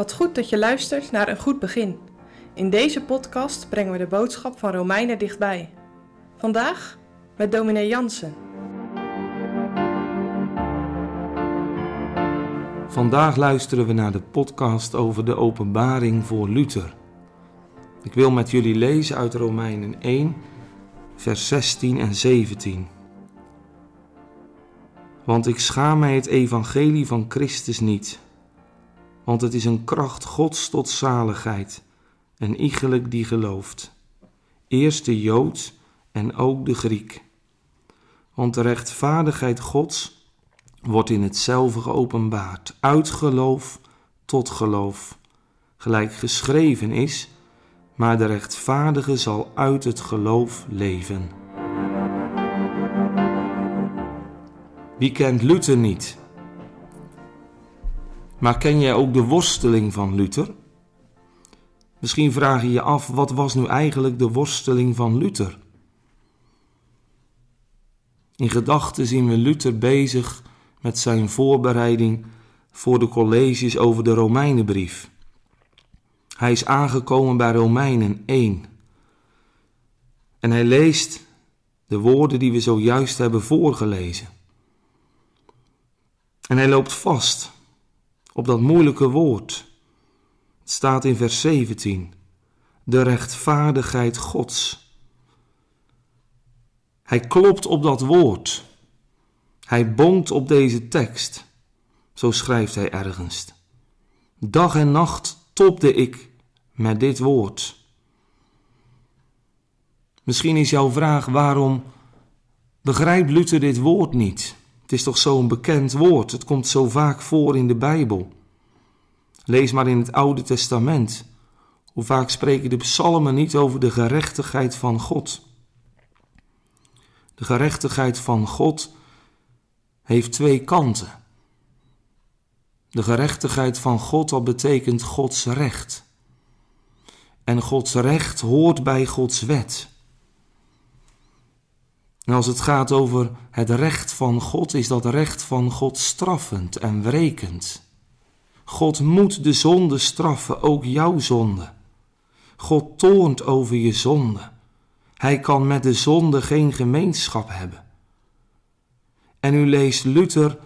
Wat goed dat je luistert naar een goed begin. In deze podcast brengen we de boodschap van Romeinen dichtbij. Vandaag met dominee Jansen. Vandaag luisteren we naar de podcast over de openbaring voor Luther. Ik wil met jullie lezen uit Romeinen 1, vers 16 en 17. Want ik schaam mij het evangelie van Christus niet, want het is een kracht Gods tot zaligheid en iegelijk die gelooft. Eerst de Jood en ook de Griek. Want de rechtvaardigheid Gods wordt in hetzelfde geopenbaard, uit geloof tot geloof, gelijk geschreven is, maar de rechtvaardige zal uit het geloof leven. Wie kent Luther niet? Maar ken jij ook de worsteling van Luther? Misschien vraag je je af, wat was nu eigenlijk de worsteling van Luther? In gedachten zien we Luther bezig met zijn voorbereiding voor de colleges over de Romeinenbrief. Hij is aangekomen bij Romeinen 1. En hij leest de woorden die we zojuist hebben voorgelezen. En hij loopt vast op dat moeilijke woord. Het staat in vers 17. De rechtvaardigheid Gods. Hij klopt op dat woord. Hij bonkt op deze tekst. Zo schrijft hij ergens. Dag en nacht topde ik met dit woord. Misschien is jouw vraag waarom begrijpt Luther dit woord niet? Het is toch zo'n bekend woord, het komt zo vaak voor in de Bijbel. Lees maar in het Oude Testament. Hoe vaak spreken de psalmen niet over de gerechtigheid van God? De gerechtigheid van God heeft twee kanten. De gerechtigheid van God, dat betekent Gods recht. En Gods recht hoort bij Gods wet. En als het gaat over het recht van God, is dat recht van God straffend en wrekend. God moet de zonde straffen, ook jouw zonde. God toont over je zonde. Hij kan met de zonde geen gemeenschap hebben. En u leest Luther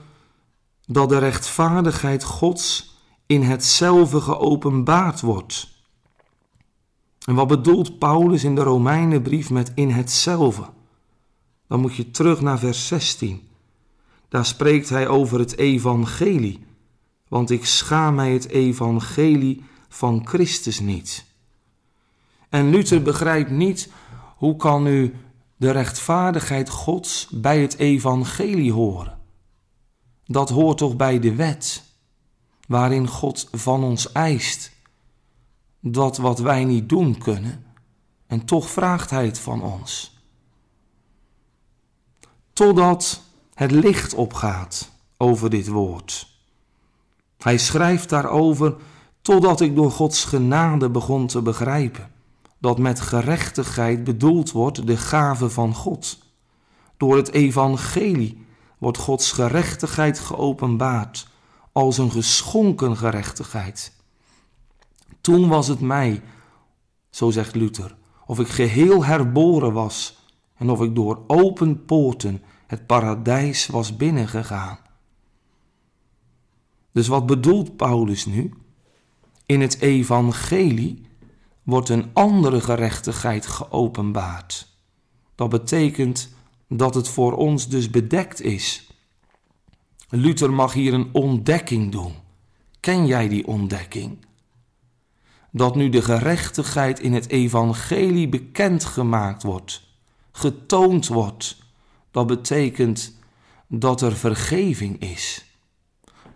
dat de rechtvaardigheid Gods in hetzelfde geopenbaard wordt. En wat bedoelt Paulus in de Romeinenbrief met in hetzelfde? Dan moet je terug naar vers 16. Daar spreekt hij over het evangelie, want ik schaam mij het evangelie van Christus niet. En Luther begrijpt niet hoe kan nu de rechtvaardigheid Gods bij het evangelie horen. Dat hoort toch bij de wet, waarin God van ons eist dat wat wij niet doen kunnen, en toch vraagt Hij het van ons totdat het licht opgaat over dit woord. Hij schrijft daarover totdat ik door Gods genade begon te begrijpen dat met gerechtigheid bedoeld wordt de gave van God. Door het evangelie wordt Gods gerechtigheid geopenbaard als een geschonken gerechtigheid. Toen was het mij, zo zegt Luther, of ik geheel herboren was en of ik door open poorten het paradijs was binnengegaan. Dus wat bedoelt Paulus nu? In het evangelie wordt een andere gerechtigheid geopenbaard. Dat betekent dat het voor ons dus bedekt is. Luther mag hier een ontdekking doen. Ken jij die ontdekking? Dat nu de gerechtigheid in het evangelie bekendgemaakt wordt getoond wordt. Dat betekent dat er vergeving is,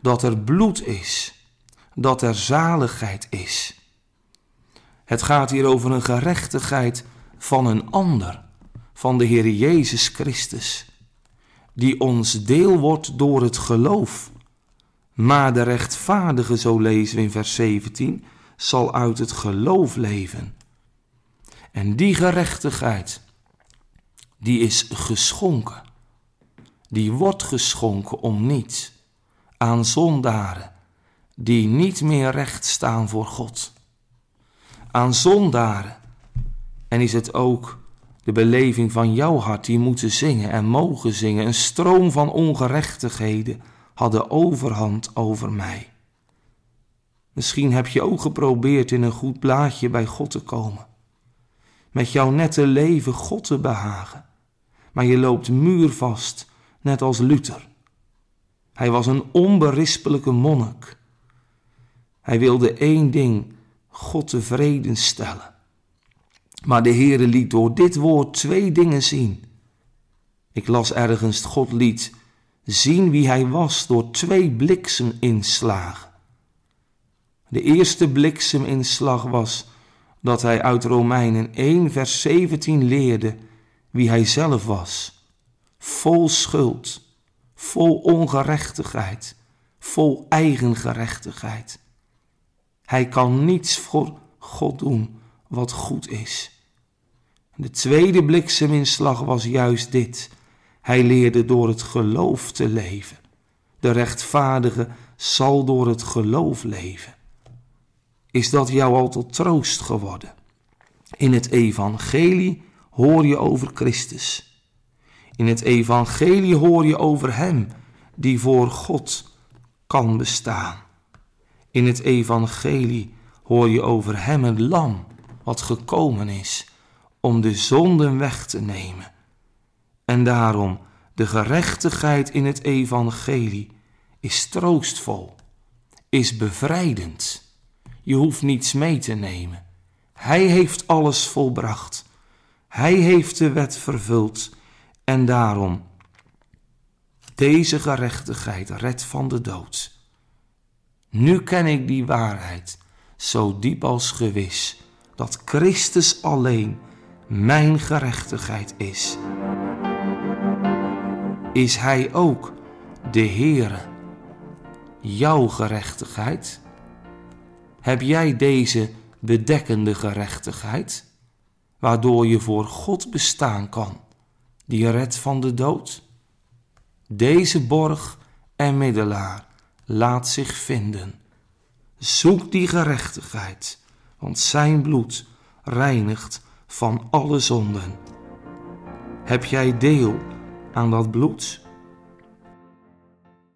dat er bloed is, dat er zaligheid is. Het gaat hier over een gerechtigheid van een ander, van de Heer Jezus Christus, die ons deel wordt door het geloof. Maar de rechtvaardige, zo lezen we in vers 17, zal uit het geloof leven. En die gerechtigheid, die is geschonken. Die wordt geschonken om niets aan zondaren die niet meer recht staan voor God. Aan zondaren. En is het ook de beleving van jouw hart die moeten zingen en mogen zingen. Een stroom van ongerechtigheden hadden overhand over mij. Misschien heb je ook geprobeerd in een goed blaadje bij God te komen. Met jouw nette leven God te behagen. Maar je loopt muurvast, net als Luther. Hij was een onberispelijke monnik. Hij wilde één ding, God tevreden stellen. Maar de Heere liet door dit woord twee dingen zien. Ik las ergens, God liet zien wie hij was door twee blikseminslagen. De eerste blikseminslag was dat hij uit Romeinen 1 vers 17 leerde wie hij zelf was. Vol schuld, vol ongerechtigheid, vol eigengerechtigheid. Hij kan niets voor God doen wat goed is. De tweede blikseminslag was juist dit. Hij leerde door het geloof te leven. De rechtvaardige zal door het geloof leven. Is dat jou al tot troost geworden? In het evangelie hoor je over Christus. In het evangelie hoor je over Hem die voor God kan bestaan. In het evangelie hoor je over Hem het lam wat gekomen is om de zonden weg te nemen. En daarom de gerechtigheid in het evangelie is troostvol, is bevrijdend. Je hoeft niets mee te nemen. Hij heeft alles volbracht. Hij heeft de wet vervuld en daarom deze gerechtigheid redt van de dood. Nu ken ik die waarheid, zo diep als gewis, dat Christus alleen mijn gerechtigheid is. Is Hij ook de Heere, jouw gerechtigheid? Heb jij deze bedekkende gerechtigheid, waardoor je voor God bestaan kan, die redt van de dood? Deze borg en middelaar laat zich vinden. Zoek die gerechtigheid, want zijn bloed reinigt van alle zonden. Heb jij deel aan dat bloed?